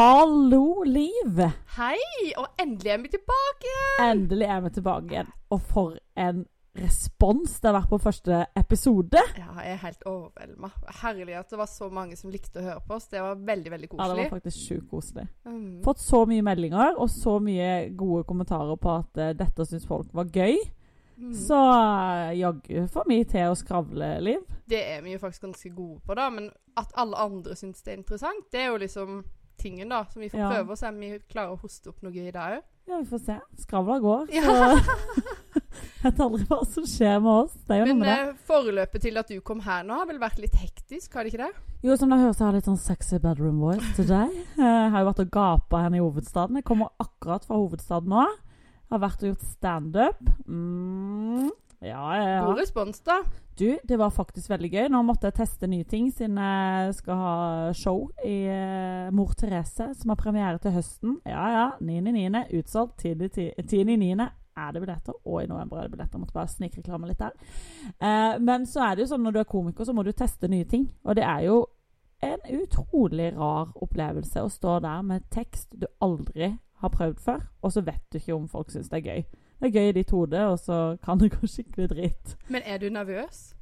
Hallo, Liv! Hei, og endelig er vi tilbake! Endelig er vi tilbake igjen. Og for en respons det har vært på første episode. Ja, jeg er helt overvelda. Herlig at det var så mange som likte å høre på oss. Det var veldig, veldig koselig. Ja, det var faktisk sjukt koselig. Mm. Fått så mye meldinger og så mye gode kommentarer på at uh, dette syns folk var gøy. Mm. Så uh, jaggu får vi til å skravle, Liv. Det er vi jo faktisk ganske gode på, da. Men at alle andre syns det er interessant, det er jo liksom tingen, da. Som vi får Ja. prøve å se om vi klarer å hoste opp noe i det òg. Ja, vi får se. Skravla går. Ja. Så jeg vet aldri hva som skjer med oss. Det er jo noe Men med det. eh, forløpet til at du kom her nå, har vel vært litt hektisk, har det ikke det? Jo, som dere hører, så har jeg litt sånn sexy bedroom voice til deg. Eh, Jeg har jo vært og gapa henne i hovedstaden. Jeg kommer akkurat fra hovedstaden nå. Jeg Har vært og gjort standup. Mm. Ja, ja, ja. God respons, da. Du, det var faktisk veldig gøy. Nå måtte jeg teste nye ting, siden jeg skal ha show i eh, Mor Therese, som har premiere til høsten. Ja ja, 9.9. Utsolgt. 10.9. er det billetter, og i november er det billetter. Jeg måtte bare snikreklame litt der. Eh, men så er det jo sånn når du er komiker, så må du teste nye ting. Og det er jo en utrolig rar opplevelse å stå der med tekst du aldri har prøvd før, og så vet du ikke om folk syns det er gøy. Det er gøy i ditt hode, og så kan det gå skikkelig dritt. Men er du nervøs?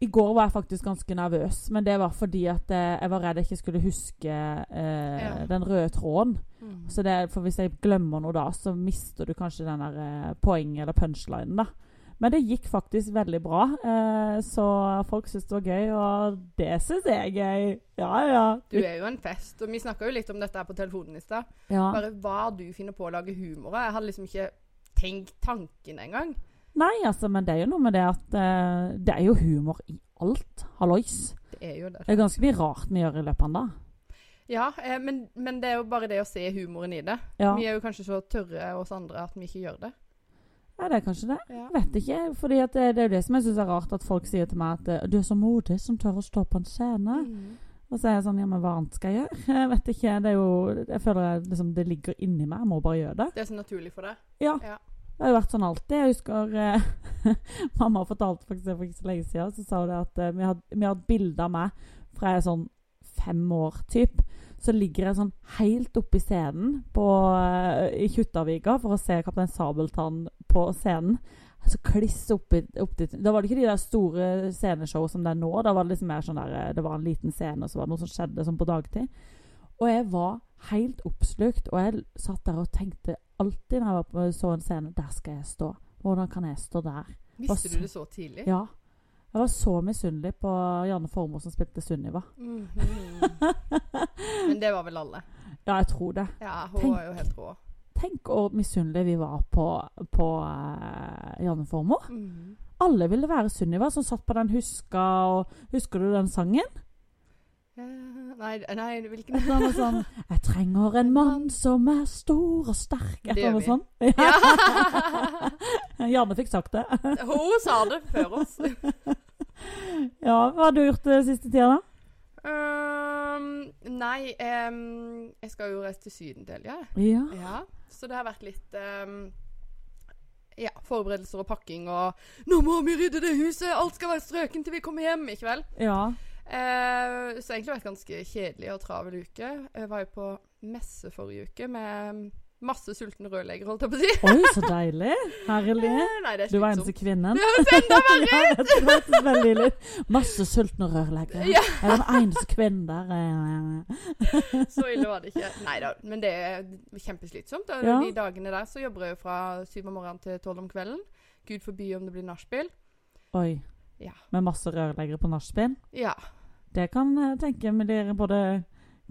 I går var jeg faktisk ganske nervøs, men det var fordi at eh, jeg var redd jeg ikke skulle huske eh, Ja. den røde tråden. Mm. Så det, for hvis jeg glemmer noe da, så mister du kanskje den der eh, poenget eller punchlinen, da. Men det gikk faktisk veldig bra, eh, så folk syntes det var gøy, og det syns jeg er gøy. Ja, ja. Du er jo en fest. Og vi snakka jo litt om dette her på telefonen i stad. ja. Bare hva du finner på å lage humor av. Jeg hadde liksom ikke tenkt tanken engang. Nei, altså, men det er jo noe med det at uh, det er jo humor i alt. Hallois. Det er jo det. Det er ganske mye rart vi gjør i løpet av en dag. Ja, eh, men, men det er jo bare det å se humoren i det. Ja. Vi er jo kanskje så tørre oss andre at vi ikke gjør det. ja, det er kanskje det. Ja. Vet ikke, fordi det, det er jo det som jeg syns er rart, at folk sier til meg at eh, du er så modig som tør å stå på en scene. Mm. Og så er jeg sånn, ja, men hva annet skal jeg gjøre? Jeg vet ikke, det er jo Jeg føler jeg, liksom, det ligger inni meg, jeg må bare gjøre det. Det er så naturlig for deg. Ja. Ja. Det har jo vært sånn alltid. Jeg husker eh, Mamma fortalte faktisk det for ikke så lenge siden. Så sa hun at eh, vi hadde, hadde bilde av meg fra jeg er sånn fem år, typ. Så ligger jeg sånn helt i scenen på, eh, i Kjuttaviga for å se Kaptein Sabeltann på scenen. Så kliss oppi, dit. Da var det ikke de der store sceneshow som det er nå. Da var det liksom mer sånn der eh, Det var en liten scene, og så var det noe som skjedde sånn på dagtid. Og jeg var helt oppslukt, og jeg satt der og tenkte alltid når jeg var på, så en scene Der skal jeg stå. Hvordan kan jeg stå der? Visste så- du det så tidlig? Ja. Jeg var så misunnelig på Janne Formoe som spilte Sunniva. Mhm. Men det var vel alle. Ja, jeg tror det. Ja, hun Tenk. var jo helt rå. Tenk hvor misunnelige vi var på, på uh, Janne Formoe. Mhm. Alle ville være Sunniva, som satt på den huska og Husker du den sangen? Eh, nei, nei, hvilken Et eller annet sånn Jeg trenger en mann som er stor og sterk. Et Det gjør vi. sånt. Ja. Janne fikk sagt det. Hun sa det før oss. Ja, Hva har du gjort den siste tida, da? Um, nei, um, jeg skal jo reise til Syden til helga. Ja. Ja, så det har vært litt um, ja, forberedelser og pakking og 'Nå må vi rydde det huset! Alt skal være strøken til vi kommer hjem Ikke vel? ja. Eh, så egentlig vært ganske kjedelig og travel uke. Jeg var jo på messe forrige uke med masse sultne rørleggere, holdt jeg på å si. Oi, så deilig. Herlig. Nei, Du var eneste kvinnen. Det høres enda verre ut! Ja, Masse sultne rørleggere. Ja. Jeg var den eneste kvinnen der. Så ille var det ikke. Nei da, men det er kjempeslitsomt. Ja. De dagene der så jobber jeg jo fra syv om morgenen til tolv om kvelden. Gud forby om det blir nachspiel. Oi. Ja. Med masse rørleggere på nachspiel. Ja. Det kan jeg tenke med blir både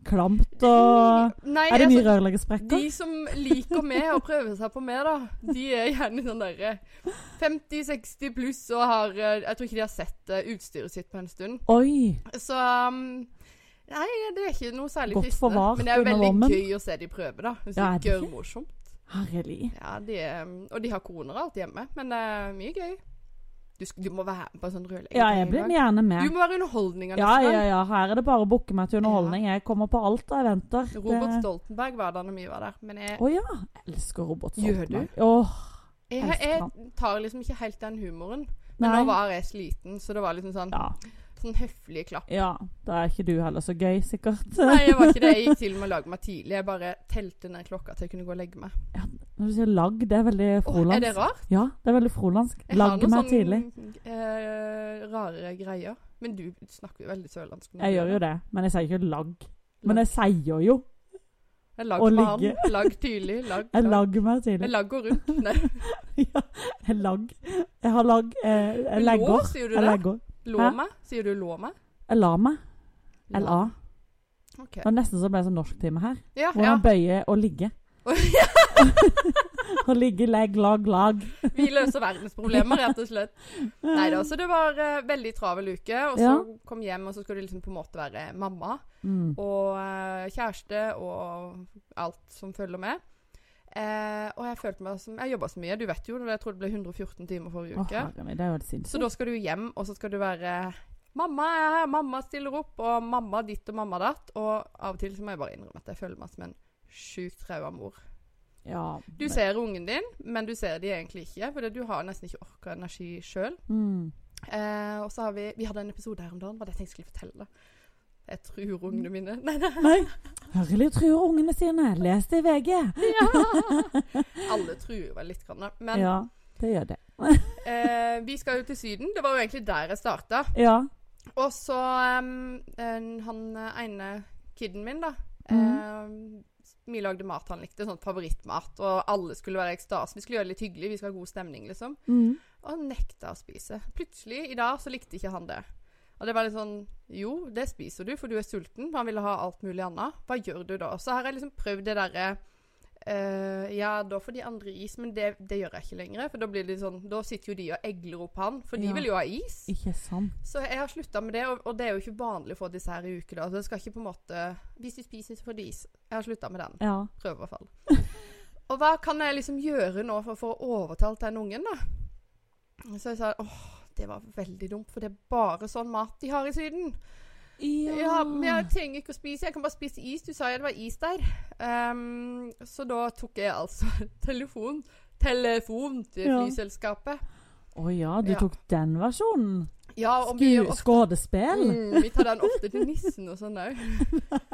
klamt og Nei, Er det mye altså, rørleggersprekker? de som liker meg og prøver seg på meg, da, de er gjerne sånn derre 50-60 pluss og har eh, Jeg tror ikke de har sett eh, utstyret sitt på en stund. Oi! Så um, Nei, det er ikke noe særlig Godt fristende. Men det er veldig gøy å se de prøve, da. Det Ja, det er det gørr morsomt. Herlig. Ja, de er, um, og de har koner alt hjemme, men det er mye gøy. Du, du må være med på en sånn rødlegging. Ja, jeg blir gjerne med. Du må være underholdninga Ja, ja, ja. Her er det bare å booke meg til underholdning. Jeg kommer på alt av eventer. Robert Stoltenberg var der når vi var der, men jeg, Å ja. Elsker Robert Gjør Stoltenberg. Åh, jeg, jeg tar liksom ikke helt den humoren. Men Nei. nå var jeg sliten, så det var liksom sånn Ja. Sånn høflig klapp. Ja, da er ikke du heller så gøy, sikkert. Nei, jeg var ikke det. Jeg gikk til og med og lagde meg tidlig. Jeg bare telte ned klokka til jeg kunne gå og legge meg. Når du sier lagg, det er veldig frolandsk. er det rart? Ja, det er veldig frolandsk. Jeg har noen meg sånn, tidlig. eh, rare greier. Men du snakker jo veldig sørlandsk. Jeg gjør jo det, men jeg sier ikke lagg. Men jeg sier jo Jeg lag å med han. ligge. Lag tydelig. Lag, jeg lag. meg Jeg lag lagger rundt. Nei. ja, jeg lag. Jeg har lag Jeg, Jeg Lå, sier du Jeg det? legger. Lå meg? Sier du lå meg? Jeg la meg. LA. Ok. Det var nesten så det ble sånn norsktime her. Ja, Hvor ja. bøyer og ligger. og ligge, legg, lag, lag. Vi løser verdensproblemer, rett og slett. Nei da, så det var uh, veldig travel uke. Og så Ja. kom hjem, og så skal du liksom på en måte være mamma Mm. og uh, kjæreste og alt som følger med. Uh, og jeg følte meg som Jeg jobba så mye. Du vet jo, jeg tror det ble 114 timer forrige uke. jo Så da skal du hjem, og så skal du være Mamma er her, mamma stiller opp, og mamma ditt og mamma datt. Og av og til så må jeg bare innrømme at jeg føler meg som en sjukt traua mor. Ja, Du men- ser ungen din, men du ser de egentlig ikke, for du har nesten ikke orka energi sjøl. mm. Eh, og så har vi Vi hadde en episode her om dagen, hva det jeg skulle fortelle. Jeg truer ungene mine. Nei, nei. Nei. Hørlig truer ungene sine. Les det i VG. Ja. Alle truer vel litt, grann, men ja, det gjør det. eh, vi skal jo til Syden. Det var jo egentlig der jeg starta. Ja. Og så um, han eh, ene kiden min, da. Mm. em, vi lagde mat han likte, sånn favorittmat, og alle skulle være i ekstase. Vi skulle gjøre det litt hyggelig, vi skulle ha god stemning, liksom. Mm. Og han nekta å spise. Plutselig, i dag, så likte ikke han det. Og det var litt sånn Jo, det spiser du, for du er sulten. Han ville ha alt mulig annet. Hva gjør du da? Så har jeg liksom prøvd det derre eh, Ja, da får de andre is, men det, det gjør jeg ikke lenger. For da blir det sånn Da sitter jo de og egler opp han, for de Ja. vil jo ha is. Ikke sant. Så jeg har slutta med det, og, og det er jo ikke vanlig å få dessert i uke. da. Så det skal ikke på en måte Hvis de spiser, så får de is. Jeg har slutta med den. Ja. Prøver i hvert fall. og hva kan jeg liksom gjøre nå for, å overtalt den ungen, da? Så jeg sa åh, det var veldig dumt, for det er bare sånn mat de har i Syden. Ja, men jeg trenger ikke å spise, jeg kan bare spise is. Du sa jo det var is der. Um, så da tok jeg altså telefon, telefon til Ja. flyselskapet. Å ja, du Ja. tok den versjonen? Ja, Skuespill? mm, vi tar den ofte til nissen og sånn òg.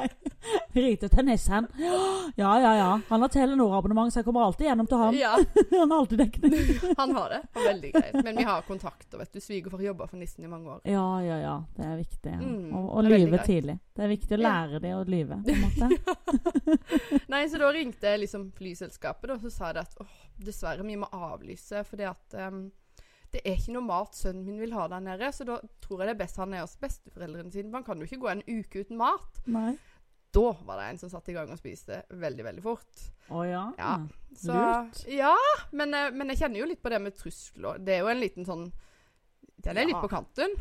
Ringte til nissen. Ja, ja, ja. Han har Telenor-abonnement, så jeg kommer alltid gjennom til ham. Ja, Han har alltid dekning. han har det. var veldig greit. Men vi har kontakter, vet du. Svigerfar jobba for nissen i mange år. Ja, ja, ja. Det er viktig. Ja. Mm, Og, og lyve tidlig. Det er viktig å lære dem å lyve, på en måte. Nei, så da ringte liksom flyselskapet, og så sa de at åh, dessverre, vi må avlyse fordi at ehm, det er ikke noe mat sønnen min vil ha der nede, så da tror jeg det er best han er hos besteforeldrene sine. Man kan jo ikke gå en uke uten mat. Nei. Da var det en som satte i gang og spiste veldig, veldig fort. Å ja. Ja. Så, Lurt. Ja, men, eh, men jeg kjenner jo litt på det med trusler. Det er jo en liten sånn Den er litt på kanten.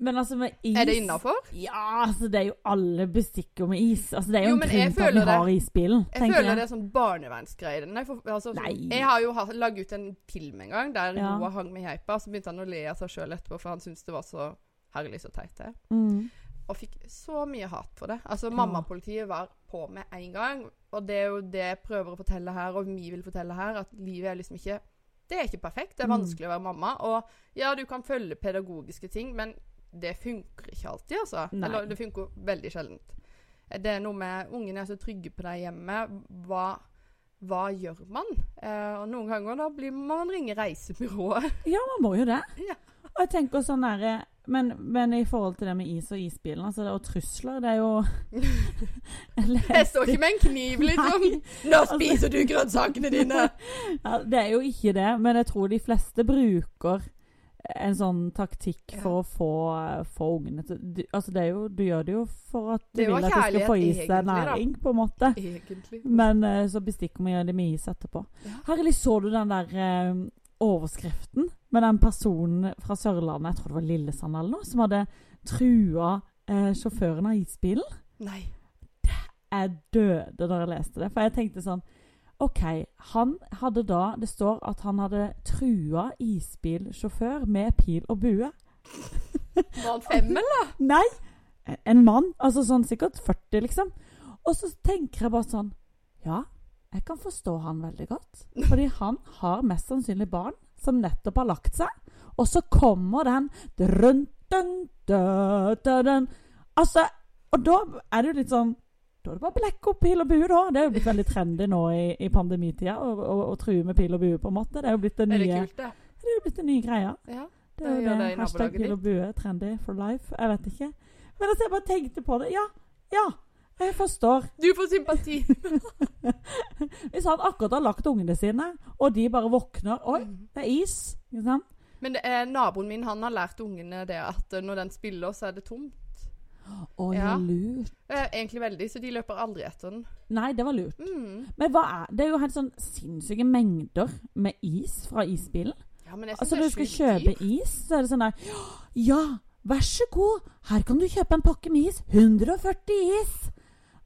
Men altså, med is Er det innafor? Ja, altså det er jo alle bestikker med is. Altså Det er jo, Jo, en grunn til at vi har isbilen. Jeg føler jeg. det er sånn barnevernsgreie. Nei, altså, sånn-. Jeg har jo lagd ut en film en gang der Ja. Noah hang med geipa. Så begynte han å le av seg sjøl etterpå, for han syntes det var så herlig så teit. det. Mm. Og fikk så mye hat for det. Altså, Ja. Mammapolitiet var på med en gang. Og det er jo det jeg prøver å fortelle her, og vi vil fortelle her, at livet er liksom ikke Det er ikke perfekt. Det er Mm. vanskelig å være mamma. Og ja, du kan følge pedagogiske ting, men det funker ikke alltid, altså. Nei. Eller det funker veldig sjeldent. Det er noe med Ungene er så trygge på deg hjemme. Hva, hva gjør man? Eh, og noen ganger da blir man ringe reisebyrået. Ja, man må jo det. Ja. Og jeg tenker sånn der, men, men i forhold til det med is og isbilen altså det, og trusler, det er jo Jeg Jeg står ikke med en kniv, liksom. Nei. Nå spiser du grønnsakene dine! Ja, det er jo ikke det, men jeg tror de fleste bruker en sånn taktikk for å få, få ungene til du, Altså det er jo, du gjør det jo for at du vil at de skal få i seg egentlig, da. næring, på en måte. Egentlig. Men uh, så bestikker vi det med is etterpå. Ja. Herlig, så du den der uh, overskriften med den personen fra Sørlandet, jeg tror det var Lillesand eller noe, som hadde trua uh, sjåføren av isbilen? Nei. Jeg døde da jeg leste det, for jeg tenkte sånn OK, han hadde da Det står at han hadde trua isbilsjåfør med pil og bue. Var han fem, eller? Nei! En mann. Altså sånn sikkert 40, liksom. Og så tenker jeg bare sånn Ja, jeg kan forstå han veldig godt. Fordi han har mest sannsynlig barn som nettopp har lagt seg. Og så kommer den drønt, dun, dun, dun, dun. Altså, og da er det jo litt sånn Da er det bare blekk opp pil og bue, da. Det er jo blitt veldig trendy nå i, i pandemitida å, true med pil og bue, på en måte. Det er jo blitt det nye, det kult, det? det er jo blitt den nye greia. Ja. Det er jo det. det Hashtag pil og bue, trendy for life. Jeg vet ikke. Men altså, jeg bare tenkte på det. Ja, ja. Jeg forstår. Du får sympati. Hvis han akkurat har lagt ungene sine, og de bare våkner Oi, Mm. det er is. Ikke sant? Men det er, naboen min han har lært ungene det at når den spiller, så er det tomt. Å, Ja. lurt. Eh, egentlig veldig, så de løper aldri etter den. Nei, det var lurt. Mm. Men er Det er jo helt sånn sinnssyke mengder med is fra isbilen. Ja, men jeg synes Altså det Når du skal kjøpe dyr. is, så er det sånn der Ja, vær så god, her kan du kjøpe en pakke med is. 140 is!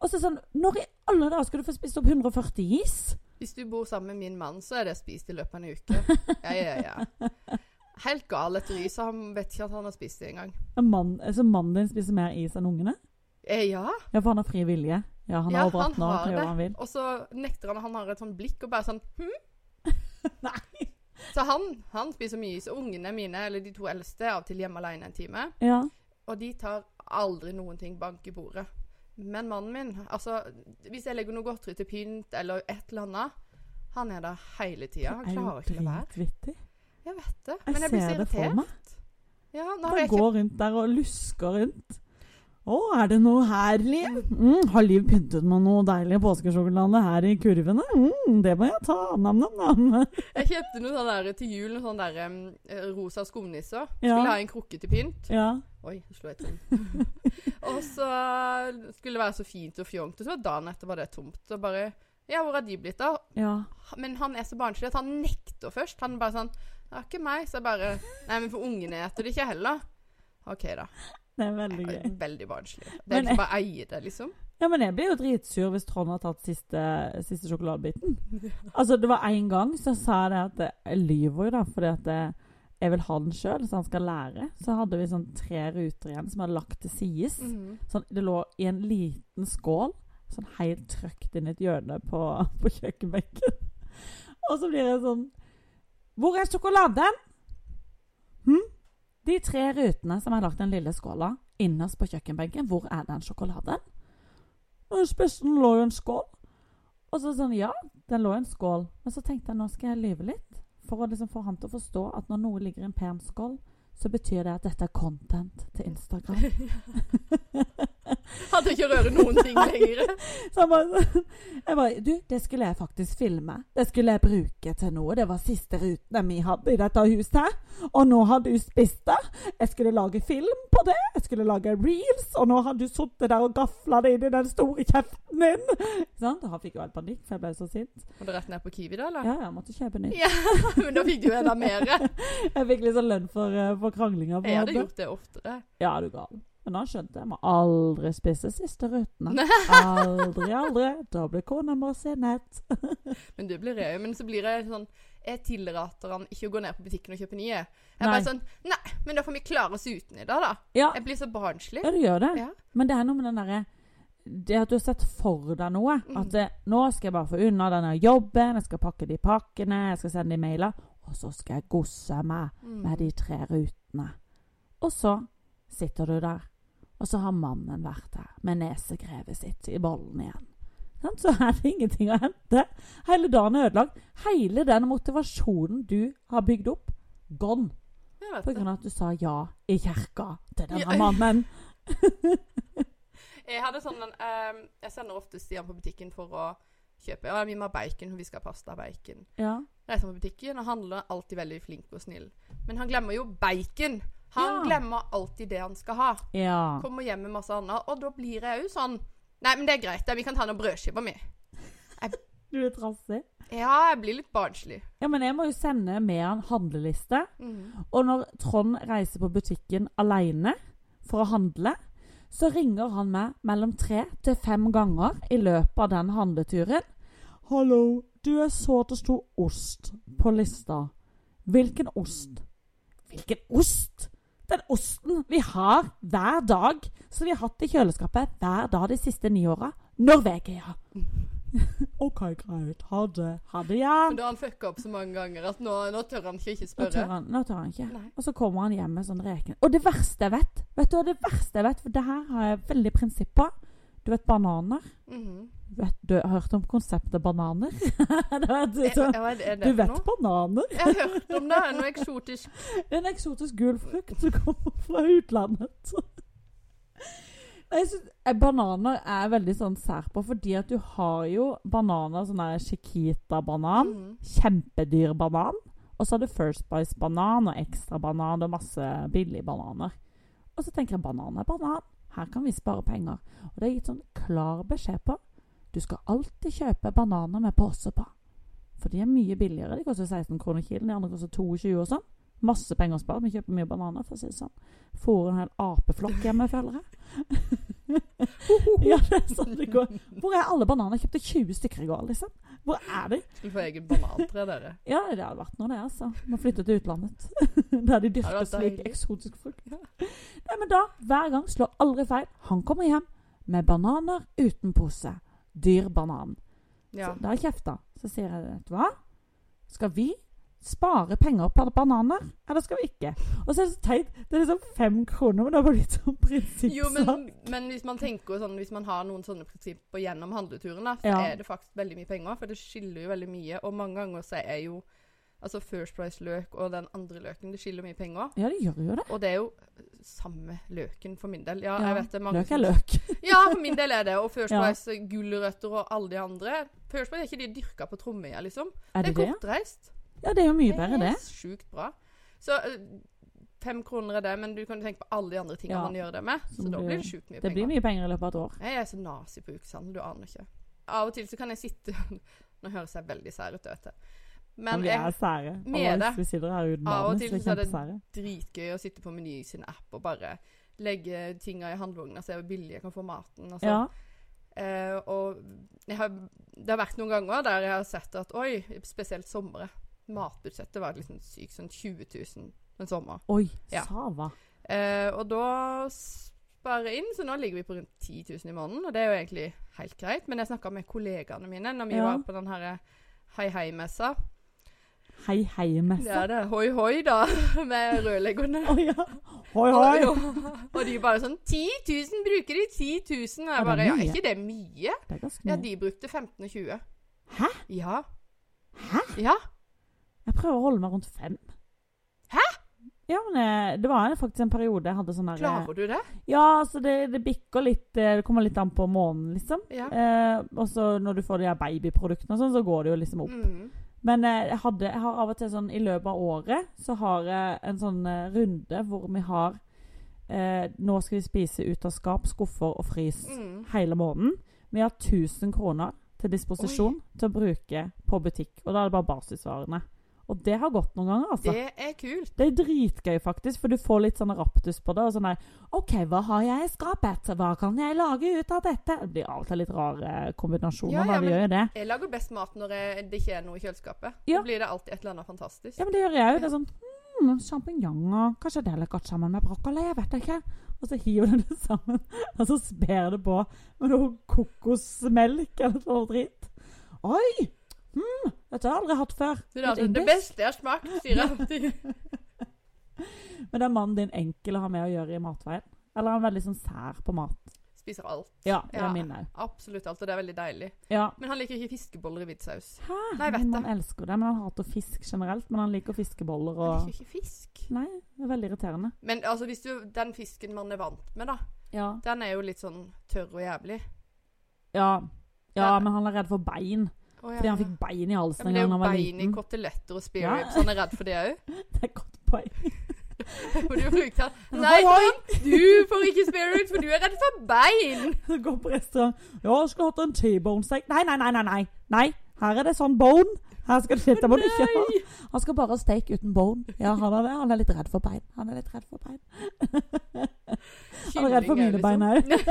Og så sånn Når i alle dager skal du få spist opp 140 is? Hvis du bor sammen med min mann, så er det spist i løpet av en uke. Ja, ja, ja. Helt gal etter is, han vet ikke at han har spist det engang. En mann, altså Mannen din spiser mer is enn ungene? Eh, ja. Ja, for han har fri vilje. Ja, han Ja, over 18 år, har kan gjøre hva det. han vil. Og så nekter han, han har et sånn blikk og bare sånn hm? Nei. Så han, han spiser mye is. Ungene mine, eller de to eldste, av og til hjemme alene en time. Ja. Og de tar aldri noen ting bank i bordet. Men mannen min, altså Hvis jeg legger noe godteri til pynt eller et eller annet Han er der hele tida. Han er klarer ikke å la være. Jeg vet det. Jeg Men jeg blir så ser det for meg. Ja, jeg ikke gå rundt der og lusker rundt. Å, er det noe her, Liv? Mm, har Liv pyntet med noe deilig påskesjokolade her i kurvene? Mm, det må jeg ta. Nam-nam-nam. Jeg kjøpte noe sånn der til jul, noe sånn der um, rosa skumnisser. Ja. Skulle ha en krukke til pynt. Ja. Oi, slo jeg tom. og så skulle det være så fint og fjongt, og så dagen etter var det tomt. Og bare Ja, hvor har de blitt av? ja. Men han er så barnslig at han nekter først. Han bare sånn Det er ikke meg. Så jeg bare Nei, men for ungene eter det ikke heller. OK, da. Det er veldig gøy. Veldig barnslig. Det er ikke bare å eie det, liksom. Ja, men jeg blir jo dritsur hvis Trond har tatt siste, siste sjokoladebiten. Altså, det var en gang så sa jeg det at Jeg lyver jo, da, fordi at det, jeg vil ha den sjøl, så han skal lære. Så hadde vi sånn tre ruter igjen som hadde lagt til sides. Mhm. Sånn, det lå i en liten skål, sånn helt trøkt inn i et hjørne på, på kjøkkenbenken. Og så blir jeg sånn Hvor er sjokoladen? Hm? De tre rutene som er lagt den lille skåla innerst på kjøkkenbenken, hvor er den sjokoladen? Den lå i en skål. Og så sånn, ja, den lå i en skål. Men så tenkte jeg nå skal jeg lyve litt. For å liksom få han til å forstå at når noe ligger i en pen skål, så betyr det at dette er content til Instagram. Hadde ikke røre noen ting lenger. Så han bare, jeg bare Du, det skulle jeg faktisk filme. Det skulle jeg bruke til noe. Det var siste rutene vi hadde i dette huset her. Og nå har du spist det. Jeg skulle lage film på det. Jeg skulle lage reels. Og nå har du sittet der og gafla det inn i den store kjeften din. Sånn? Da fikk jo helt panikk, for jeg ble så sint. Må du rett ned på Kiwi, da, eller? Ja, jeg måtte kjøpe nytt. Ja, men da fikk du enda mer. Jeg fikk sånn lønn for, eh, for kranglinga. Jeg hadde gjort det oftere. Ja, du gal. Men han skjønte jeg må aldri spise siste rutene. Aldri, aldri. Da blir kona vår sinnet. Men det blir jeg. Men så blir jeg sånn Jeg tillater han ikke å gå ned på butikken og kjøpe nye. Jeg Nei. bare sånn Nei, men da får vi klare oss uten i dag, da. Ja, Jeg blir så barnslig. ja, du gjør det. Ja. Men det er noe med den derre Det at du har sett for deg noe. Mm. At det, nå skal jeg bare få unna denne jobben, jeg skal pakke de pakkene, jeg skal sende de mailer. Og så skal jeg gosse meg Mm. med de tre rutene. Og så sitter du der, og så har mannen vært der med nesegrevet sitt i bollen igjen. Så er det ingenting å hente. Hele dagen er ødelagt. Hele den motivasjonen du har bygd opp, gone. På grunn av at du sa ja i kirka til denne Ja. mannen. Jeg hadde sånn en, um, Jeg sender ofte Stian på butikken for å kjøpe Ja, vi må ha bacon, vi skal ha pasta bacon. Ja. Reiser på butikken og handler alltid veldig flink og snill. Men han glemmer jo bacon. Han Ja. glemmer alltid det han skal ha. ja. Kommer hjem med masse annet, og da blir jeg jo sånn Nei, men det er greit, vi kan ta noen brødskiver med. Du er trassig. Ja, jeg blir litt barnslig. Ja, men jeg må jo sende med han handleliste. Mm. Og når Trond reiser på butikken alene for å handle, så ringer han meg mellom tre til fem ganger i løpet av den handleturen. 'Hallo, du, jeg så at det sto ost på lista. Hvilken ost?' Hvilken ost? Den osten vi har hver dag, som vi har hatt i kjøleskapet hver dag de siste ni åra. Norvegia. OK, greit. Ha det. Ha det, ja. Men da har han fucka opp så mange ganger at nå, nå tør han ikke ikke Nå spørre. tør han, nå tør han ikke. Nei. Og så kommer han hjem med sånn reken. Og det verste jeg vet Vet du hva det verste jeg vet? For det her har jeg veldig prinsipp på. Du vet bananer? Mhm. Vet, du har hørt om konseptet bananer? det sånn, er, er du vet noe? bananer? Jeg har hørt om det. Noe eksotisk. Det er en eksotisk gul frukt som kommer fra utlandet. Jeg synes, eh, Bananer er veldig sånn sær på, fordi at du har jo bananer, sånn der Chiquita-banan, Mhm. kjempedyr banan, og så har du First Bice-banan og ekstra banan og masse billige bananer. Og så tenker jeg banan er banan. Her kan vi spare penger. Og det er gitt sånn klar beskjed på. Du skal alltid kjøpe bananer med pose på. For de er mye billigere. De koster 16 kroner kilen, de andre koster 22 og sånn. Masse penger å spare. Vi kjøper mye bananer, for å si det sånn. Får en hel apeflokk hjemme, føler jeg. ja, det er sånn det går. Hvor er alle bananer? Jeg kjøpte 20 stykker i går, liksom. Hvor er de? Skulle få eget banantre, dere. Ja, det hadde vært noe, det, altså. Må flytte til utlandet. Der de dyrker slik eksotiske eksotisk frukt. Nei, men da, hver gang, slår aldri feil. Han kommer hjem med bananer uten pose. Dyr banan. Ja. Så da kjefta. Så sier jeg, vet du hva? Skal vi spare penger på bananer, eller skal vi ikke? Og så er det så teit. Det er liksom fem kroner, men det har bare blitt sånn prinsippsak. Jo, men, men hvis man tenker sånn Hvis man har noen sånne prinsipper gjennom handleturen, da, så Ja. er det faktisk veldig mye penger. For det skiller jo veldig mye. Og mange ganger så er jo Altså First Price-løk og den andre løken Det skiller mye penger. Ja, det gjør jo det. Og det er jo samme løken for min del. Ja, Ja, jeg vet det mange Løk er løk. Ja, for min del er det. Og First Ja. Price, gulrøtter og alle de andre First Price er ikke de dyrka på Tromøya, liksom. Er Det det er kortreist. Ja, det er jo mye bedre, det. er sjukt bra. Så eh, fem kroner er det, men du kan jo tenke på alle de andre tingene Ja. man gjør det med. Så Som da blir det sjukt mye Det blir mye penger i løpet av et år. Jeg er så nazi på ukeshandel, du aner ikke. Av og til så kan jeg sitte Nå høres jeg veldig sær ut, vet du. Men Men vi er sære. Med det. Vi sitter her uten Av og til så er det- dritgøy å sitte på Meny sin app og bare legge tinga i handlevogna så er billig jeg kan få maten. Og, så. Ja. Eh, og har, det har vært noen ganger der jeg har sett at oi, spesielt somre Matbudsjettet var liksom sykt, sånn 20 000 en sommer. Oi, Ja. Sava. Eh, og da sparer inn, så nå ligger vi på rundt 10 000 i måneden. Og det er jo egentlig helt greit. Men jeg snakka med kollegaene mine når vi Ja. var på den herre Hei Hei-messa. Hei, hei-messe. Det er det. Hoi hoi, da, med rødleggerne. oh, ja. Hoi, hoi. Og, og de bare sånn 10 000 bruker de! 10 000! Og jeg bare Ja, er ikke det mye? Det er ganske Ja, de brukte 15 og 20. Hæ? Ja. Hæ? Ja. Jeg prøver å holde meg rundt fem. Hæ? Ja, men eh, det var faktisk en periode jeg hadde sånn der eh, Klarer du det? Ja, så det, det bikker litt eh, Det kommer litt an på måneden, liksom. Ja. Eh, og så når du får de her babyproduktene og sånn, så går det jo liksom opp. Mm. Men eh, jeg, hadde, jeg har av og til sånn i løpet av året så har jeg en sånn eh, runde hvor vi har eh, Nå skal vi spise ut av skap, skuffer og frys Mm. hele måneden. Vi har 1000 kroner til disposisjon til å bruke på butikk. Og da er det bare basisvarene. Og det har gått noen ganger, altså. Det er kult. Det er dritgøy, faktisk, for du får litt sånn raptus på det. Og sånn der OK, hva har jeg i skapet? Hva kan jeg lage ut av dette? Det blir til litt rare kombinasjoner, Ja, ja. Det men- gjør det. Jeg lager best mat når jeg, det ikke er noe i kjøleskapet. Ja. Da blir det alltid et eller annet fantastisk. Ja, men det gjør jeg òg. Det er sånn mm, Sjampinjonger Kanskje det er godt sammen med brokkoli? Jeg vet ikke. Og så hiver du det sammen, og så sper det på med noe kokosmelk eller noe dritt. Oi! Mm, dette har jeg aldri hatt før. Det, er det beste jeg har smakt, sier jeg alltid. Men er mannen din enkel å ha med å gjøre i matveien? Eller er han veldig sånn sær på mat? Spiser alt. Ja, det Ja. min òg. Absolutt alt, og det er veldig deilig. Ja. Men han liker ikke fiskeboller i hvit saus. Hæ? Nei, vet Min det. mann elsker det, men han hater fisk generelt. Men han liker fiskeboller og Han liker ikke fisk. Nei, det er veldig irriterende. Men altså, hvis du, den fisken man er vant med, da, Ja. den er jo litt sånn tørr og jævlig. Ja, ja Ja. men han er redd for bein. Å, ja. Fordi han fikk bein i ja, halsen men en det er jo han var bein i koteletter og Ja. spareribs. Han er redd for det òg. Det er godt poeng. For du brukte han. Nei! Du får ikke spirit for du er redd for bein! Så går på restaurant. Ja, jeg skulle hatt en T-bone steak. Nei, nei, nei, nei, nei. Nei, her er det sånn bone. Her skal det sitte, må du ikke ha. Han skal bare ha steak uten bone. Ja, han er det. Han er litt redd for bein. Han er litt redd for bein. Han er redd for mine bein liksom-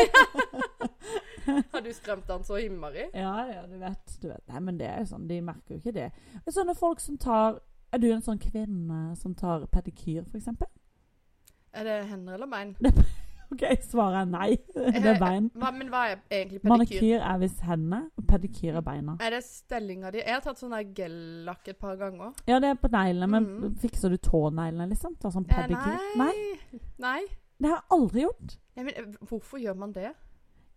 Har du skremt han så innmari? Ja, ja, du vet, du vet. Nei, men det er jo sånn, de merker jo ikke det. Det er sånne folk som tar Er du en sånn kvinne som tar pedikyr, eksempel? Er det hender eller bein? OK, svaret er nei. Det er bein. Hva, men hva er egentlig pedikyr? Manikyr er visst hendene, og pedikyr er beina. Er det stellinga di? Jeg har tatt sånn gellakk et par ganger. Ja, det er på neglene, men Mhm. fikser du tåneglene, liksom? Ta sånn Eh, pedikyr? nei. Nei. Det har jeg aldri gjort. Nei, men eh, hvorfor gjør man det?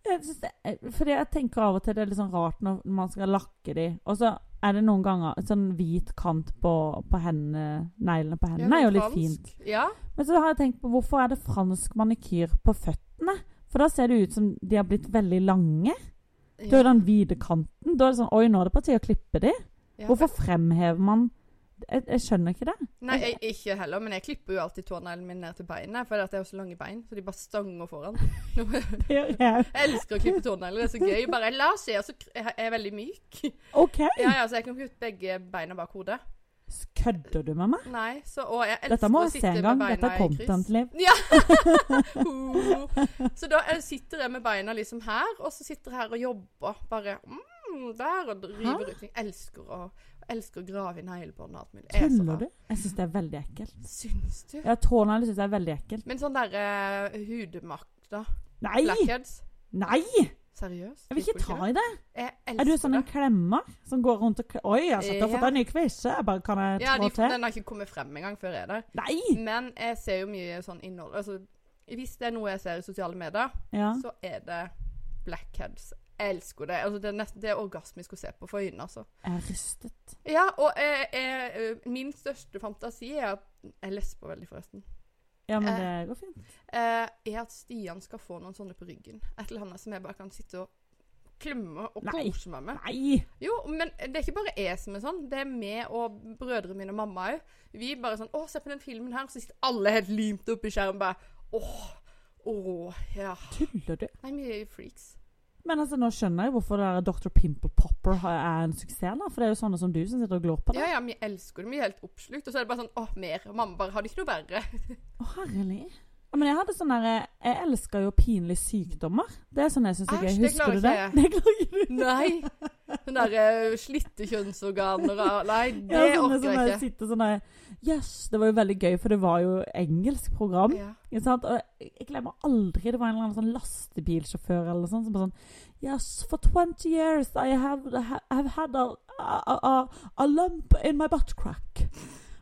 Jeg fordi jeg tenker av og til det er litt sånn rart når man skal lakke de. Og så er det noen ganger sånn hvit kant på, på hendene. Neglene på hendene er jo litt fint. Ja. Men så har jeg tenkt på hvorfor er det fransk manikyr på føttene? For da ser det ut som de har blitt veldig lange. Da er den hvite kanten. Da er det sånn Oi, nå er det på tide å klippe de. Ja. Hvorfor fremhever man jeg, jeg skjønner ikke det. Nei, jeg, ikke heller, men jeg klipper jo alltid tåneglene mine ned til beinet, for jeg har så lange bein, så de bare stanger foran. Jeg. Jeg elsker å klippe tånegler, det er så gøy. Bare la oss se, og så k- jeg er veldig myk. OK. Ja, ja, så jeg kan kutte begge beina bak hodet. Kødder du med meg? Nei, så, og jeg elsker Dette må jeg se en gang. Dette er i content, Liv. Ja! så da jeg sitter jeg med beina liksom her, og så sitter jeg her og jobber. Bare mm, der og driver ut Jeg Elsker å, elsker å grave i neglebånd og alt mulig. Jeg er så Tuller du? Jeg syns det er veldig ekkelt. Syns du? Ja, Tånegler syns jeg er veldig ekkelt. Men sånn derre uh, hudmakt, da. Nei! Blackheads. Nei! Seriøst? Jeg vil ikke ta i det. Jeg elsker Er du sånn en det. klemmer som går rundt og kle- Oi, jeg har fått Ja. en ny kvise. Jeg bare, kan jeg Ja, trå de, til? den har ikke kommet frem engang før jeg er der. Nei! Men jeg ser jo mye sånn innhold Altså, hvis det er noe jeg ser i sosiale medier, Ja. så er det blackheads. Jeg elsker det. Altså, det, er nesten, det er orgasmisk å se på for øynene, altså. Jeg er rystet. Ja, og eh, eh, min største fantasi er at Jeg lesber veldig, forresten. Ja, men Eh. det går fint. Eh, er at Stian skal få noen sånne på ryggen. Et eller annet som jeg bare kan sitte og klemme og Nei. kose meg med. Nei! Jo, men det er ikke bare jeg som er sånn. Det er meg og brødrene mine og mamma òg. Vi bare sånn 'Å, se på den filmen her.' Så sitter alle helt limt opp i skjermen bare 'Åh, åh, ja'. Tuller du? Nei, vi er freaks. Men altså, nå skjønner jeg hvorfor det der Dr. Pimple Popper er en suksess. da For det er jo sånne som du som sitter og glor på det. Ja, ja, vi elsker det. Vi er helt oppslukt. Og så er det bare sånn 'Åh, mer'. Og mamma bare 'Har det ikke noe verre?' Å, herlig. Men jeg hadde sånn derre Jeg elsker jo pinlige sykdommer. Det er sånn jeg syns er gøy. Husker du det? Det klarer ikke du. Nei. Sånne uh, slitte kjønnsorganer Nei, det Ja, sånne orker jeg ikke. sitter sånn der Yes, det var jo veldig gøy, for det var jo engelsk program. Ja. Og jeg glemmer aldri Det var en eller annen sånn lastebilsjåfør eller sånn som bare sånn Yes, for 20 years I have, have had a, a, a, a lump in my butt crack.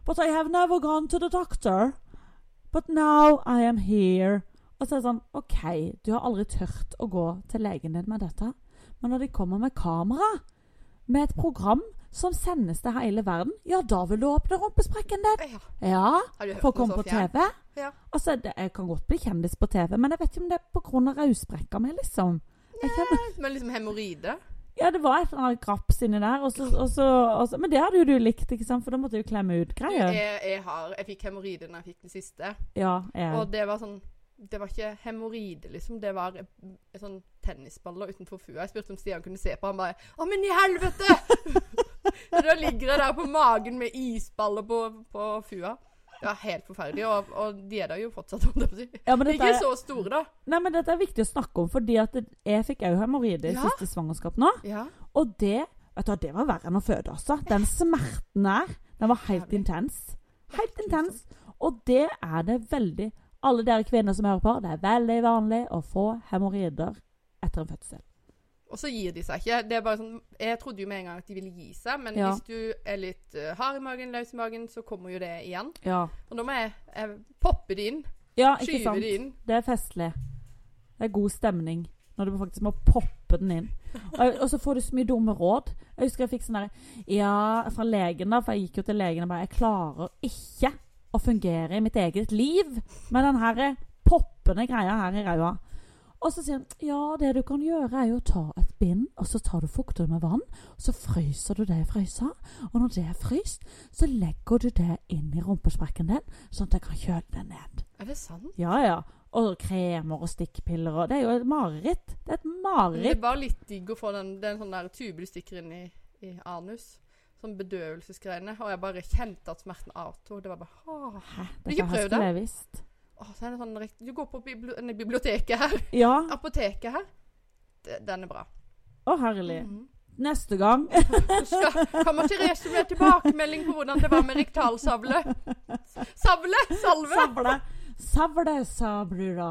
But I have never gone to the doctor. But now I am here. Og så er det sånn OK, du har aldri tørt å gå til legen din med dette. Men når de kommer med kamera, med et program som sendes til hele verden, ja, da vil du åpne rumpesprekken din. ja. For å komme på? TV? Ja. Altså, det, Jeg kan godt bli kjendis på TV, men jeg vet ikke om det er pga. rausbrekka mi, liksom. Kjenner, Men liksom hemoroide? Ja, det var et eller annet graps inni der, og så, og så, og så, men det hadde jo du likt, ikke sant? For da måtte jo klemme ut greier. jeg, jeg, har, jeg fikk hemoroide når jeg fikk den siste. Ja, jeg, Og det var sånn Det var ikke hemoroide, liksom. Det var en sånn tennisballer utenfor fua. Jeg spurte om Stian kunne se på. Han bare 'Å, men i helvete!' Da ligger jeg der på magen med isballer på, på fua. Var helt forferdelig. Og, og de er der jo fortsatt. om si. ja, men Ikke er, så store, da. nei, men dette er viktig å snakke om, fordi at jeg fikk òg hemoroider i Ja. siste svangerskap nå. Ja. Og det vet du, det var verre enn å føde, altså. Den smerten der, den var helt Herlig. intens. Helt intens. Og det er det veldig Alle dere kvinner som hører på, det er veldig vanlig å få hemoroider etter en fødsel. Og så gir de seg ikke. Det er bare sånn, Jeg trodde jo med en gang at de ville gi seg, men Ja. hvis du er litt uh, hard i magen, løs i magen, så kommer jo det igjen. Ja, Og da må jeg, jeg poppe det inn. ja ikke Skyve sant? det inn. Det er festlig. Det er god stemning når du faktisk må poppe den inn. Og, og så får du så mye dumme råd. Jeg husker jeg fikk sånn derre Ja, fra legen, da, for jeg gikk jo til legen og bare Jeg klarer ikke å fungere i mitt eget liv med den her poppende greia her i ræva. Og så sier han ja, det du kan gjøre, er jo å ta et bind, og så tar du fukter med vann. Og så fryser du det i frysa, og når det er fryst, så legger du det inn i rumpesprekken din, sånn at det kan kjøle det ned. Er det sant? Ja, ja. Og kremer og stikkpiller og Det er jo et mareritt. Det er et mareritt. det er var litt digg å få den, den sånn der tube du stikker inn i, i anus. Sånn bedøvelsesgreiene. Og jeg bare kjente at smerten avtok. Det var bare åh. Hæ, jeg ikke prøvd det? Så er det sånn Du går på bibli biblioteket her. Ja. Apoteket her. D- den er bra. Å, herlig. Mhm. Neste gang skal, kommer Therese med tilbakemelding på hvordan det var med riktalsavle? Savle! Salve! Savle. Savle, sa brura.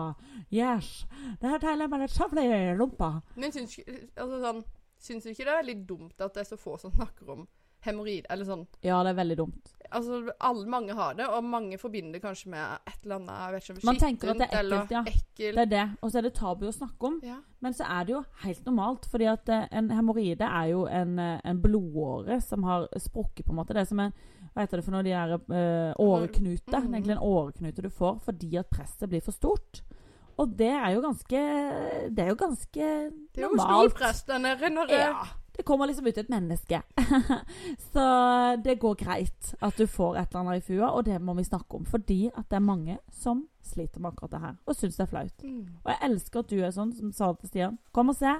Yes. Det her teller med et savle i rumpa. Men syns, ikke- altså, sånn, syns du ikke det er litt dumt at det er så få som snakker om hemoroid? Eller sånn Ja, det er veldig dumt. Altså, alle, mange har det, og mange forbinder det kanskje med et eller annet jeg vet ikke, Man tenker at det er ekkelt, ja. Ekkel. Det er det. Og så er det tabu å snakke om. Ja. Men så er det jo helt normalt, fordi at eh, en hemoroide er jo en, eh, en blodåre som har sprukket, på en måte. Det er som en hva heter det for noe, de der øh, åreknute. Mm. er egentlig en åreknute du får fordi at presset blir for stort. Og det er jo ganske Det er jo ganske normalt. Det er jo stor press der nede renorert. Ja. Det kommer liksom ut et menneske. så det går greit at du får et eller annet i fua, og det må vi snakke om. Fordi at det er mange som sliter med akkurat det her, og syns det er flaut. mm. Og jeg elsker at du er sånn som sa til Stian. Kom og se.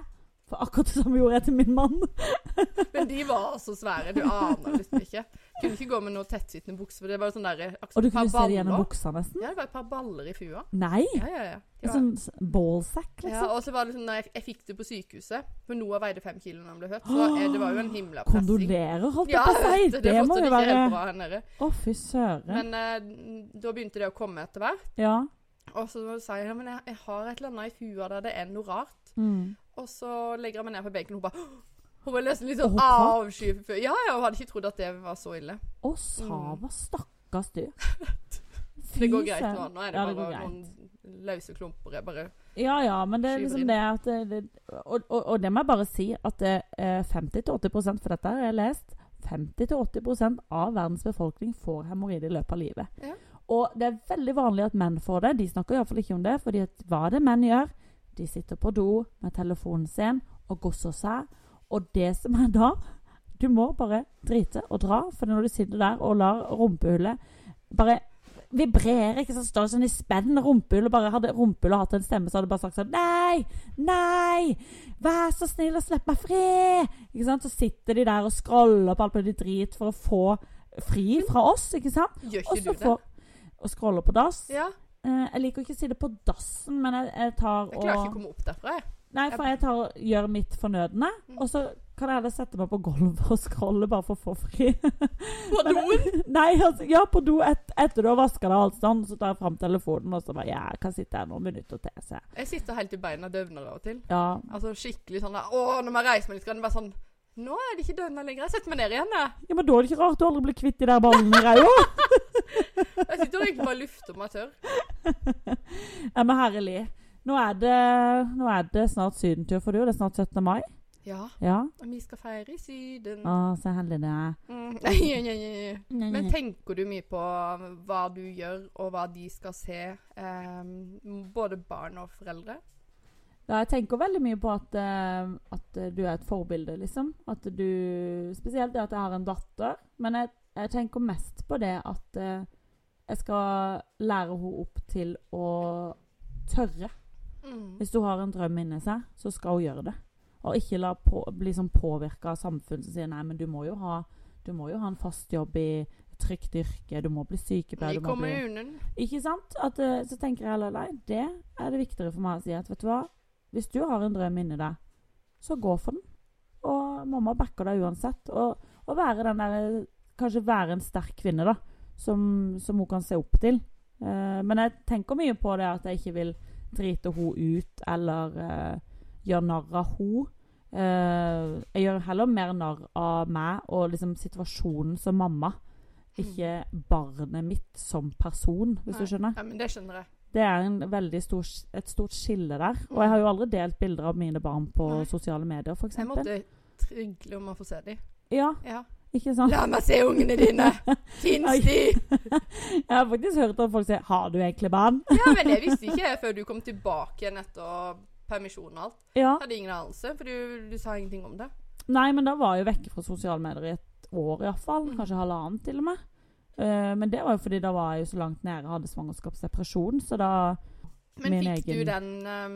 For akkurat det samme gjorde jeg til min mann. Men de var også svære. Du aner liksom ikke. Kunne ikke gå med noe tettsittende bukser, for det var sånn der Og du kunne se det gjennom buksa nesten. Ja, det var et par baller i fua. Nei! Ja, ja, ja. Sånn ballsack, liksom? Ja, og så var det sånn, jeg, jeg fikk det på sykehuset, for Noah veide fem kilo når han ble født, så jeg, det var jo en himla pressing. Kondolerer, holdt jeg Ja, på å si. det, må jo være Å. Å, fy søren. Men eh, da begynte det å komme etter hvert. Ja. Og så sa jeg ja, men jeg, jeg har et eller annet i fua der det er noe rart. Mm. Og så legger jeg meg ned på benken, og hun bare Hun var nesten litt sånn avsky. Ja, ja, hun hadde ikke trodd at det var så ille. Å, Sava, stakkars du. Det går greit nå. Nå er det Ja, det bare noen løse klumper. Jeg bare Ja, ja, men det er liksom inn. det at det, det, og, og, og det må jeg bare si at det er 50-80% for dette har jeg lest 50-80% av verdens befolkning får hemoroider i løpet av livet. Ja. Og det er veldig vanlig at menn får det. De snakker iallfall ikke om det. fordi hva det menn gjør? De sitter på do med telefonen sin og gosser seg. Og det som er da Du må bare drite og dra. For når du sitter der og lar rumpehullet bare vibrere, ikke sant, står sånn i spenn rumpehullet bare Hadde rumpehullet hatt en stemme, så hadde det bare sagt sånn Nei! Nei! Vær så snill og slipp meg fri! Ikke sant? Så sitter de der og scroller på alt mulig drit for å få fri fra oss, ikke sant? Gjør ikke Også du det? Og scroller på dass. Ja. Eh, jeg liker ikke å si det på dassen, men jeg, jeg tar Jeg klarer ikke å komme opp derfra, jeg. Nei, for jeg tar gjør mitt fornødne, Mm. og så kan jeg heller sette meg på gulvet og scrolle bare for å få fri. På doen? Nei, altså, ja, på do et, etter du har vaska deg alt sånn, så tar jeg fram telefonen og så bare Ja, jeg kan sitte her noen minutter til, så jeg. Sitter helt i beina døvner av og til. Ja. Altså skikkelig sånn der Å, når man reiser meg litt, være sånn Nå er det ikke døvner lenger. Jeg setter meg ned igjen, jeg. ja, men da er det ikke rart du aldri blir kvitt de der ballene i ræva. Jeg sitter og egentlig bare lufter meg tørr. ja, men herlig. Nå er, det, nå er det snart sydentur for du, og det er snart 17. mai. Ja, Ja. og vi skal feire i Syden. Å, så heldig det er. Mm. Nei, nei, nei, nei. Men tenker du mye på hva du gjør, og hva de skal se? ehm, både barn og foreldre? Ja, jeg tenker veldig mye på at, uh, at eh, du er et forbilde, liksom. At du Spesielt det at jeg har en datter. Men jeg, jeg tenker mest på det at uh, jeg skal lære henne opp til å tørre. Mm. Hvis du har en drøm inni seg, så skal hun gjøre det. Og ikke la på, bli sånn påvirka av samfunnet som sier nei, men du må jo ha, du må jo ha en fast jobb i trygt yrke, du må bli sykepleier I du må bli kommunen. ikke sant? At, eh, så tenker jeg heller nei, det er det viktigere for meg å si at vet du hva, hvis du har en drøm inni deg, så gå for den. Og mamma backer deg uansett. Og, og være den der Kanskje være en sterk kvinne, da. Som, som hun kan se opp til. Uh, men jeg tenker mye på det at jeg ikke vil drite hun ut eller uh, gjør narr av hun. Uh, jeg gjør heller mer narr av meg og liksom situasjonen som mamma. Ikke barnet mitt som person, hvis Nei. du skjønner. Ja, men det skjønner jeg. Det er en stor, et stort skille der. Og jeg har jo aldri delt bilder av mine barn på Nei. sosiale medier, f.eks. Jeg måtte trygle om å få se dem. Ja, Ja. Ikke sant? La meg se ungene dine! Fins de? Jeg har faktisk hørt at folk sier 'Har du egentlig barn?' Ja, men det visste ikke jeg før du kom tilbake igjen etter permisjon og alt. Ja. Hadde ingen anelse, for du, du sa ingenting om det. Nei, men da var jeg jo vekke fra sosiale medier i et år iallfall. Mm. Kanskje halvannet til og med. Eh, men det var jo fordi da var jeg jo så langt nede, hadde svangerskapsdepresjon, så da Men Min fikk du den um,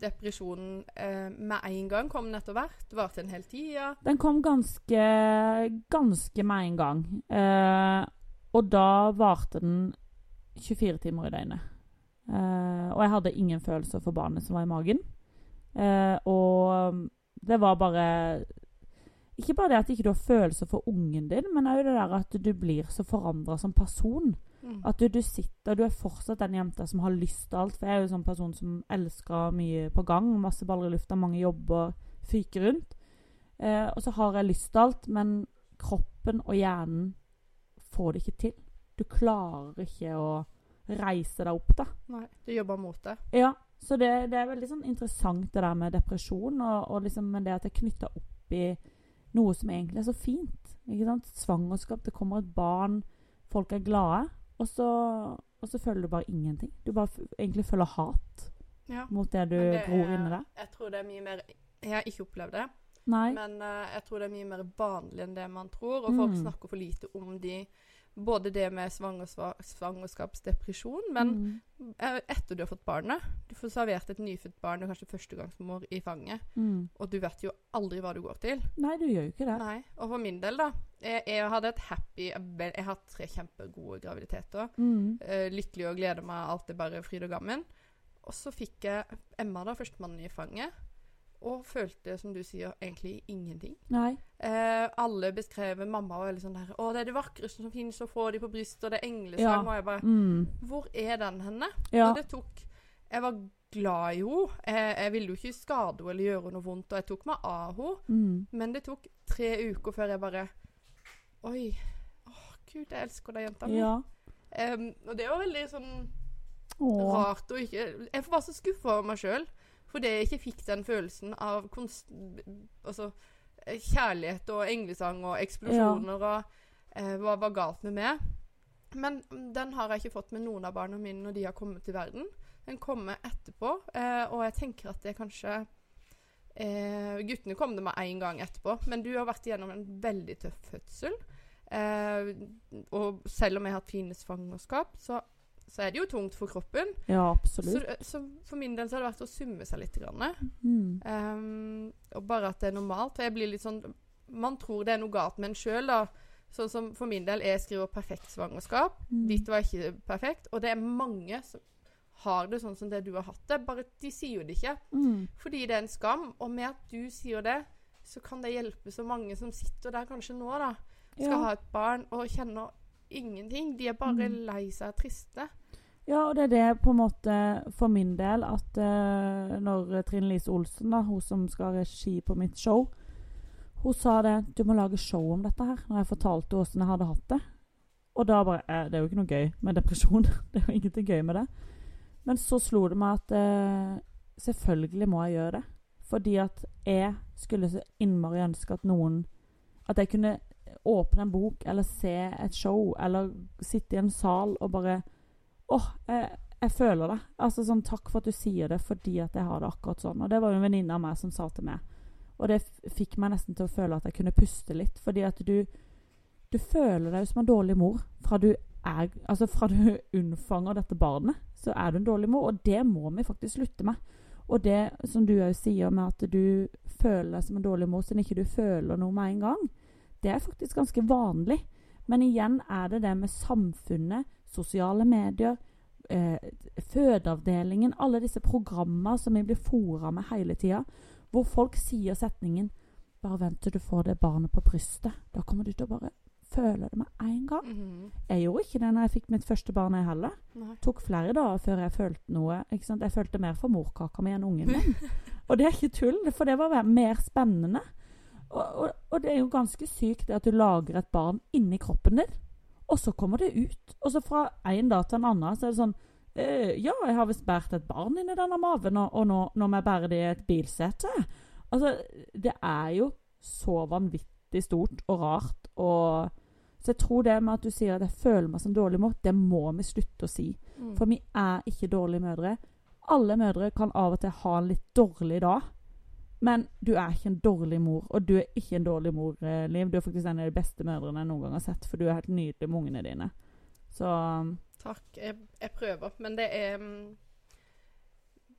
depresjonen uh, med en gang? Kom den etter hvert? Varte en hel tid? Ja. Den kom ganske ganske med en gang. Uh, og da varte den 24 timer i døgnet. Uh, og jeg hadde ingen følelser for barnet som var i magen. Og det var bare Ikke bare det at ikke du har følelser for ungen din, men òg det der at du blir så forandra som person. Mm. At du, du sitter, du er fortsatt den jenta som har lyst til alt. For jeg er jo en sånn person som elsker mye på gang. Masse baller i lufta, mange jobber, fyker rundt. Eh, og så har jeg lyst til alt, men kroppen og hjernen får det ikke til. Du klarer ikke å reise deg opp, da. Nei, du jobber mot det. Ja, så det, det er veldig sånn interessant det der med depresjon, og, og liksom, men det at det er knytta opp i noe som egentlig er så fint. Svangerskap, det kommer et barn, folk er glade, og så, og så føler du bare ingenting. Du bare egentlig føler hat Ja. mot det du det gror inni deg. Jeg tror det er mye mer Jeg har ikke opplevd det, Nei. men uh, jeg tror det er mye mer vanlig enn det man tror. Og folk Mm. snakker for lite om de Både det med svangerskapsdepresjon, men mm. eh, etter du har fått barnet Du får servert et nyfødt barn, er kanskje førstegangsmor i fanget, Mm. og du vet jo aldri hva du går til. Nei, du gjør jo ikke det. Nei. Og for min del, da Jeg, jeg hadde et happy Jeg har tre kjempegode graviditeter. Mm. Eh, lykkelig og gleder meg. Alt er bare fryd og gammen. Og så fikk jeg Emma, da, førstemann i fanget, og følte, som du sier, egentlig ingenting. Nei. Eh, alle beskrev mamma og veldig sånn der 'Å, det er det vakreste som finnes, å få de på brystet, og det er Ja. englesang.' Og jeg bare Mm. Hvor er den henne? Ja. Og det tok Jeg var glad i henne. Jeg, jeg ville jo ikke skade henne eller gjøre noe vondt, og jeg tok meg av henne. Mm. Men det tok tre uker før jeg bare Oi. Å, gud, jeg elsker deg, jenta mi. Ja. Em, og det var veldig sånn Åh. rart å ikke Jeg var så skuffa over meg sjøl fordi jeg ikke fikk den følelsen av konst, altså, kjærlighet og englesang og eksplosjoner og eh, hva var galt med meg. Men den har jeg ikke fått med noen av barna mine når de har kommet til verden. Den kommer etterpå, eh, og jeg tenker at det kanskje eh, Guttene kom det med én gang etterpå, men du har vært igjennom en veldig tøff fødsel. Eh, og selv om jeg har hatt fine svangerskap, så, så er det jo tungt for kroppen. Ja, absolutt. så for min del så har det vært å summe seg litt. Grann. Mm. Um, og bare at det er normalt. For jeg blir litt sånn Man tror det er noe galt med en sjøl, da. Sånn som for min del, jeg skriver 'perfekt svangerskap'. Mm. Ditt var ikke perfekt. Og det er mange som har det sånn som det du har hatt det. Bare de sier jo det ikke. Mm. Fordi det er en skam. Og med at du sier det, så kan det hjelpe så mange som sitter der kanskje nå, da. Skal Ja. ha et barn og kjenner ingenting. De er bare Mm. lei seg triste. Ja, og det er det på en måte for min del at uh, når Trine Lise Olsen, da, hun som skal ha regi på mitt show, hun sa det Du må lage show om dette her. Når jeg fortalte henne hvordan jeg hadde hatt det. Og da bare eh, Det er jo ikke noe gøy med depresjon. det er jo ingenting gøy med det. Men så slo det meg at uh, selvfølgelig må jeg gjøre det. Fordi at jeg skulle så innmari ønske at noen At jeg kunne åpne en bok eller se et show eller sitte i en sal og bare Åh, jeg, jeg føler det. Altså sånn, Takk for at du sier det, fordi at jeg har det akkurat sånn. Og det var jo en venninne av meg som sa til meg. Og det fikk meg nesten til å føle at jeg kunne puste litt. Fordi at du Du føler deg som en dårlig mor fra du er Altså fra du unnfanger dette barnet, så er du en dårlig mor. Og det må vi faktisk slutte med. Og det som du òg sier med at du føler deg som en dårlig mor siden ikke du føler noe med en gang, det er faktisk ganske vanlig. Men igjen er det det med samfunnet, sosiale medier, eh, fødeavdelingen, alle disse programmer som vi blir fora med hele tida, hvor folk sier setningen 'Bare vent til du får det barnet på brystet'. Da kommer du til å bare føle det med en gang. Mhm. Jeg gjorde ikke det når jeg fikk mitt første barn, jeg heller. Nei. tok flere dager før jeg følte noe. Jeg følte mer for morkaka mi enn ungen min. Og det er ikke tull, for det var mer spennende. Og, og, og det er jo ganske sykt det at du lager et barn inni kroppen din, og så kommer det ut. Og så fra en dag til en annen så er det sånn eh, Ja, jeg har visst båret et barn inni denne maven, og, og nå, nå må jeg bære det i et bilsete. Altså, det er jo så vanvittig stort og rart. Og så jeg tror det med at du sier at jeg føler meg som dårlig mor, det må vi slutte å si. Mm. For vi er ikke dårlige mødre. Alle mødre kan av og til ha en litt dårlig dag. Men du er ikke en dårlig mor, og du er ikke en dårlig mor, eh, Liv. Du er faktisk en av de beste mødrene jeg noen gang har sett, for du er helt nydelig med ungene dine. Så um, Takk. Jeg, jeg prøver. Men det er mm,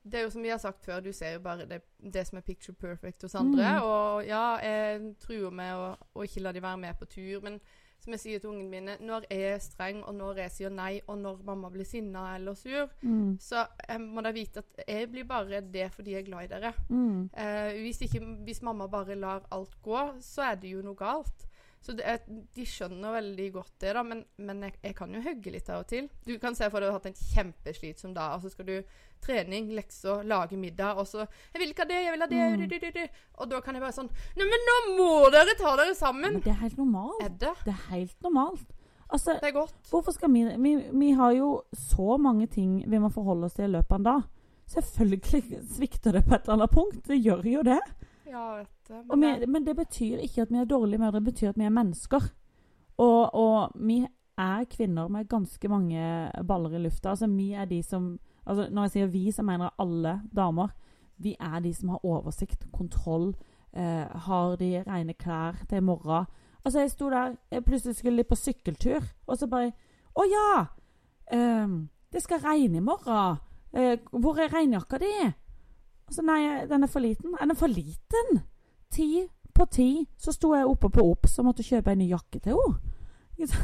Det er jo som vi har sagt før, du ser jo bare det, det som er picture perfect hos andre. Mm. Og ja, jeg truer med å, å ikke la de være med på tur. Men som jeg sier til ungene mine, når jeg er streng, og når jeg sier nei, og når mamma blir sinna eller sur, mm, så jeg må dere vite at jeg blir bare det fordi jeg er glad i dere. mm, Eh, hvis, ikke, hvis mamma bare lar alt gå, så er det jo noe galt. Så det er, de skjønner veldig godt det, da. Men, men jeg, jeg kan jo hugge litt av og til. Du kan se for deg at du har hatt en kjempeslitsom dag, og så skal du trening, lekser, lage middag, og så 'Jeg vil ikke ha det, jeg vil ha det.' Mm. du, du, du, du. Og da kan jeg bare sånn 'Nei, men nå må dere ta dere sammen!' Men det er helt normalt. Er det? Det er helt normalt. Altså, Det er godt. hvorfor skal vi, vi Vi har jo så mange ting vi må forholde oss til i løpet av en dag. Selvfølgelig svikter det på et eller annet punkt. Det gjør jo det. Ja, vet. Og Men vi, men det betyr ikke at vi er dårlige mødre, det betyr at vi er mennesker. Og, og vi er kvinner med ganske mange baller i lufta. Altså, vi er de som altså, Når jeg sier vi, så mener jeg alle damer. Vi er de som har oversikt, kontroll, eh, har de rene klær til i morgen. Altså, jeg sto der, jeg plutselig skulle litt på sykkeltur, og så bare Å ja! Eh, det skal regne i morgen. Eh, hvor er regnjakka di? Altså, nei, den er for liten. Er den for liten? Ti på ti så sto jeg oppe på opp, og måtte kjøpe en ny jakke til henne.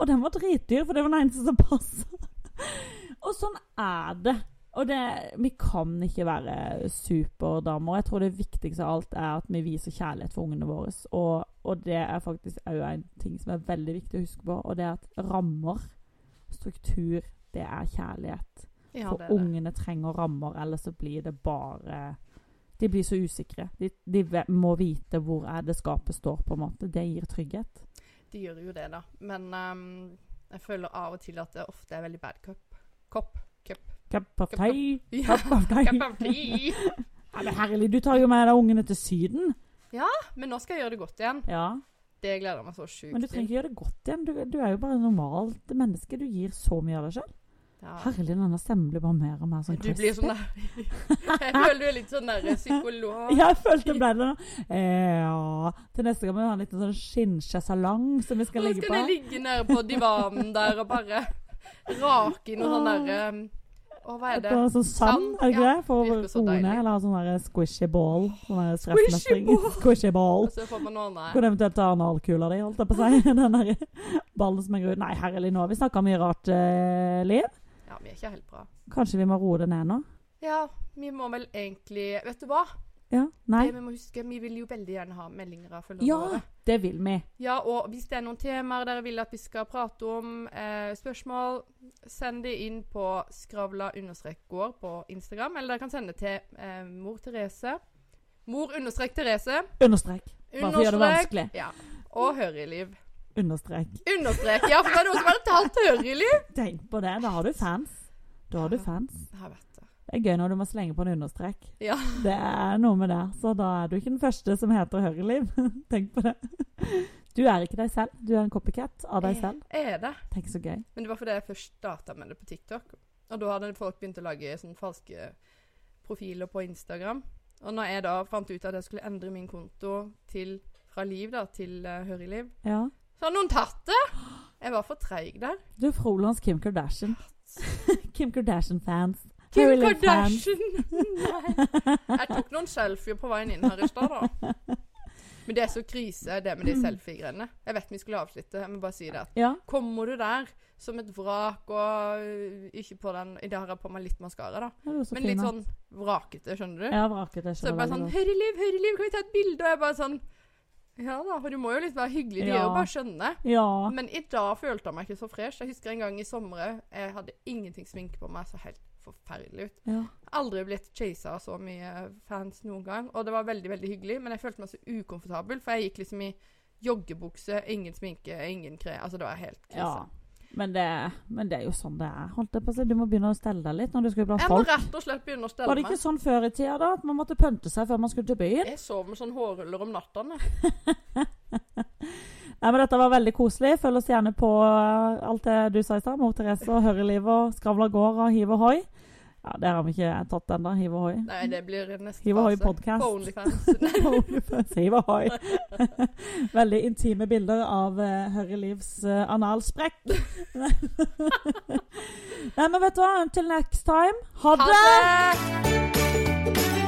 Og den var dritdyr, for det var den eneste som passa. Og sånn er det. Og det, vi kan ikke være superdamer. Jeg tror det viktigste av alt er at vi viser kjærlighet for ungene våre. Og, og det er faktisk òg en ting som er veldig viktig å huske på, og det er at rammer, struktur, det er kjærlighet. Ja, For ungene trenger rammer, ellers så blir det bare De blir så usikre. De, de må vite hvor er det skapet står, på en måte. Det gir trygghet. De gjør jo det, da. Men um, jeg føler av og til at det ofte er veldig bad cup. Kopp. Cup. Cup of tea. Cup of tea. Ja, men herlig, du tar jo med deg ungene til Syden. Ja, Men nå skal jeg gjøre det godt igjen. Ja, Det gleder jeg meg så sjukt Men du trenger ikke gjøre det godt igjen. Du, du er jo bare normalt menneske. Du gir så mye av deg sjøl. Ja. Herlig, denne stemmen blir bare mer og mer sånn Du blir sånn der Jeg føler du er litt sånn der psykolog. Ja, jeg følte ble det. nå. Eh, ja. Til neste gang må vi ha en liten sånn skinnsjesalong som vi skal Nå skal jeg ligge nede på divanen der og bare rake i noe sånn derre Å, hva er det? På sånn sand, er det ikke ja. det? For å så Eller sånn der squishy ball. Sånn Squishy ball. Squishy ball. Og så får man ordne Kunne eventuelt ta analkula di, holdt jeg på å si. Den der ballen som henger ut. Nei, herlig, nå har vi snakka mye rart, uh, Liv. Vi er ikke helt bra. Kanskje vi må roe det ned nå? Ja, vi må vel egentlig Vet du hva? Ja? Nei? Det vi må huske, vi vil jo veldig gjerne ha meldinger av følgerne Ja, våre. det vil vi. Ja, og hvis det er noen temaer dere vil at vi skal prate om, eh, spørsmål, send det inn på skravla-gård på Instagram. Eller dere kan sende det til eh, mor Therese. Mor-Therese. Understrek. Bare for å gjøre det vanskelig. Ja. Og Høriliv. Understrek. Understrek. Ja, for det er noen som hadde talt hørelig. Tenk på det. Da har du fans. Da har du fans. Jeg vet det. Det er gøy når du må slenge på en understrek. Ja. Det er noe med det. Så da er du ikke den første som heter Høreliv. Tenk på det. Du er ikke deg selv. Du er en copycat av deg selv. Jeg er det. Tenk så gøy. Men det var fordi jeg først starta med det på TikTok. Og da hadde folk begynt å lage sånne falske profiler på Instagram. Og når jeg da fant ut at jeg skulle endre min konto til, fra Liv da, til uh, Høreliv, Ja. Så hadde noen tatt det! Jeg var for treig der. Du er Frolands Kim Kardashian. Kim Kardashian-fans. Kim. Kardashian! Nei. Jeg tok noen selfier på veien inn her i stad, da. Men det er så krise, det med de selfie-greiene. Jeg vet vi skulle avslutte, må bare si det. Ja. Kommer du der som et vrak og øh, ikke på den I dag har jeg på meg litt maskara, da. Men fin, litt sånn vrakete, skjønner du? Ja, vrakete. Så jeg bare sånn. Hørreliv, Hørreliv, kan vi ta et bilde? Og jeg bare sånn Ja da, for du må jo litt være hyggelig. De er jo bare skjønne. Ja. Men i dag følte jeg meg ikke så fresh. Jeg husker en gang i sommer jeg hadde ingenting sminke på meg. Så helt forferdelig ut. ja. Aldri blitt chasa av så mye fans noen gang. Og det var veldig, veldig hyggelig, men jeg følte meg så ukomfortabel, for jeg gikk liksom i joggebukse, ingen sminke, ingen kre. Altså, det var helt krise. ja. Men det, men det er jo sånn det er. holdt jeg på å si. Du må begynne å stelle deg litt når du skal blant Jeg må folk. rett og slett begynne å stelle meg. Var det meg. ikke sånn før i tida, da? At man måtte pønte seg før man skulle til byen? Jeg sov med sånn hårruller om nattene. Nei, men Dette var veldig koselig. Følg oss gjerne på eh, alt det du sa i stad. Mor Therese og Høreliv og Skravla gård og Hiv og hoi. Ja, Det har vi ikke tatt ennå. Hiv ohoi. hoi. Nei, det blir neste Hiv fase. podcast. På OnlyFans. Hiv ohoi. hoi. Veldig intime bilder av uh, Hørelivs uh, analsprekk. Nei, men vet du hva? Until next time. Ha det! Ha det!